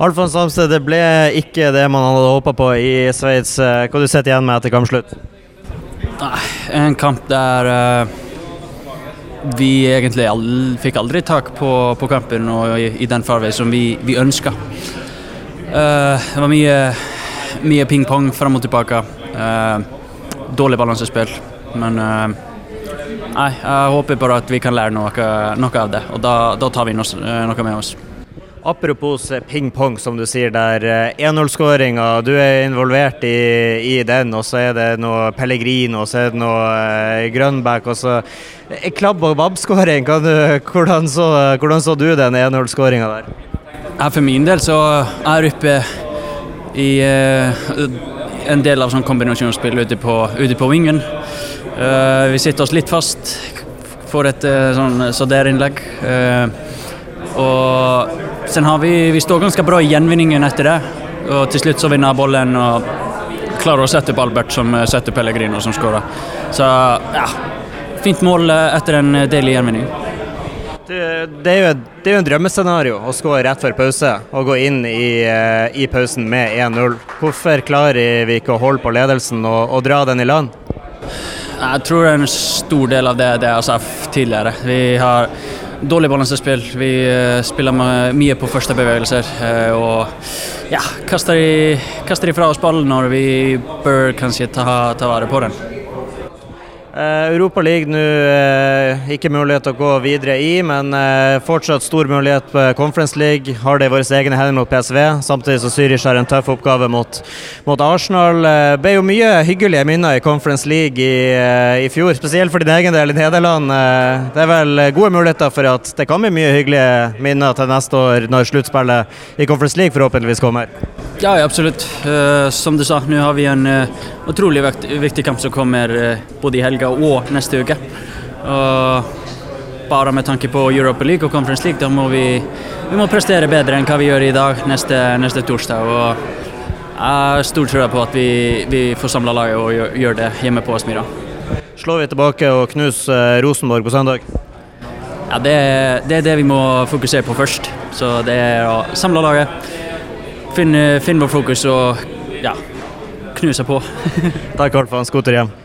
Alfons Samsted, det ble ikke det man hadde håpa på i Sveits. Hva du sitter igjen med etter kampslutt? En kamp der uh, vi egentlig aldri, fikk aldri tak på, på kampen og i, i den farvei som vi, vi ønska. Uh, det var mye, mye ping-pong fram og tilbake. Uh, dårlig balansespill. Men nei, jeg håper bare at vi kan lære noe, noe av det, og da, da tar vi noe, noe med oss. Apropos ping-pong, som du sier der. 1-0-skåringa, du er involvert i, i, den. Og så er det noe Pellegrino, og så er det noe eh, Grønbæk. Og så klabb og babb-skåring. Hvordan, hvordan, så du den 1-0-skåringa der? Ja, for min del så er jeg oppe i eh, en del av sånn kombinasjonsspill ute på, ute på vingen. Uh, vi sitter oss litt fast. Får et sånn Sader-innlegg. og Sen har vi, vi står ganske bra i gjenvinningen etter det. Og til slutt så vinner bollen og klarer å sette opp Albert, som setter Pellegrino, som skårer. Så ja, fint mål etter en del i gjenvinning. Det, det, er jo, det er jo en drømmescenario å skåre rett før pause og gå inn i, i pausen med 1-0. Hvorfor klarer vi ikke å holde på ledelsen og, og dra den i land? Jeg tror en stor del av det det har sagt tidligere. Vi har dårlig balansespill. Vi uh, spiller mye på første bevegelser uh, og ja, kaster, de, oss ballen når vi bør kanskje ta, ta vare på den. Uh, Europa League nå uh, ikke mulighet til å gå videre i, men uh, fortsatt stor mulighet på Conference League. Har det i våre egne hender mot PSV, samtidig som Zürich har en tøff oppgave mot, mot Arsenal. Det ble jo mye hyggelige minner i Conference League i, i fjor, spesielt for din egen del i Nederland. det er vel gode muligheter for at det kan bli mye hyggelige minner til neste år, når sluttspillet i Conference League forhåpentligvis kommer. Ja, absolutt. som du sa, nå har vi en utrolig viktig kamp som kommer både i helga og neste uke. Og bare med tanke på Europa League og Conference League, da må vi, vi må prestere bedre enn hva vi gjør i dag neste, neste torsdag. Og jeg har stor tro på at vi, vi får samla laget og gjør, gjør, det hjemme på Aspmyra. Slår vi tilbake og knuser eh, Rosenborg på søndag? Ja, det, det, er det vi må fokusere på først. Så det er å samle laget, finne, finne vår fokus og ja, knuse på. Takk, Alfons. God tur hjem.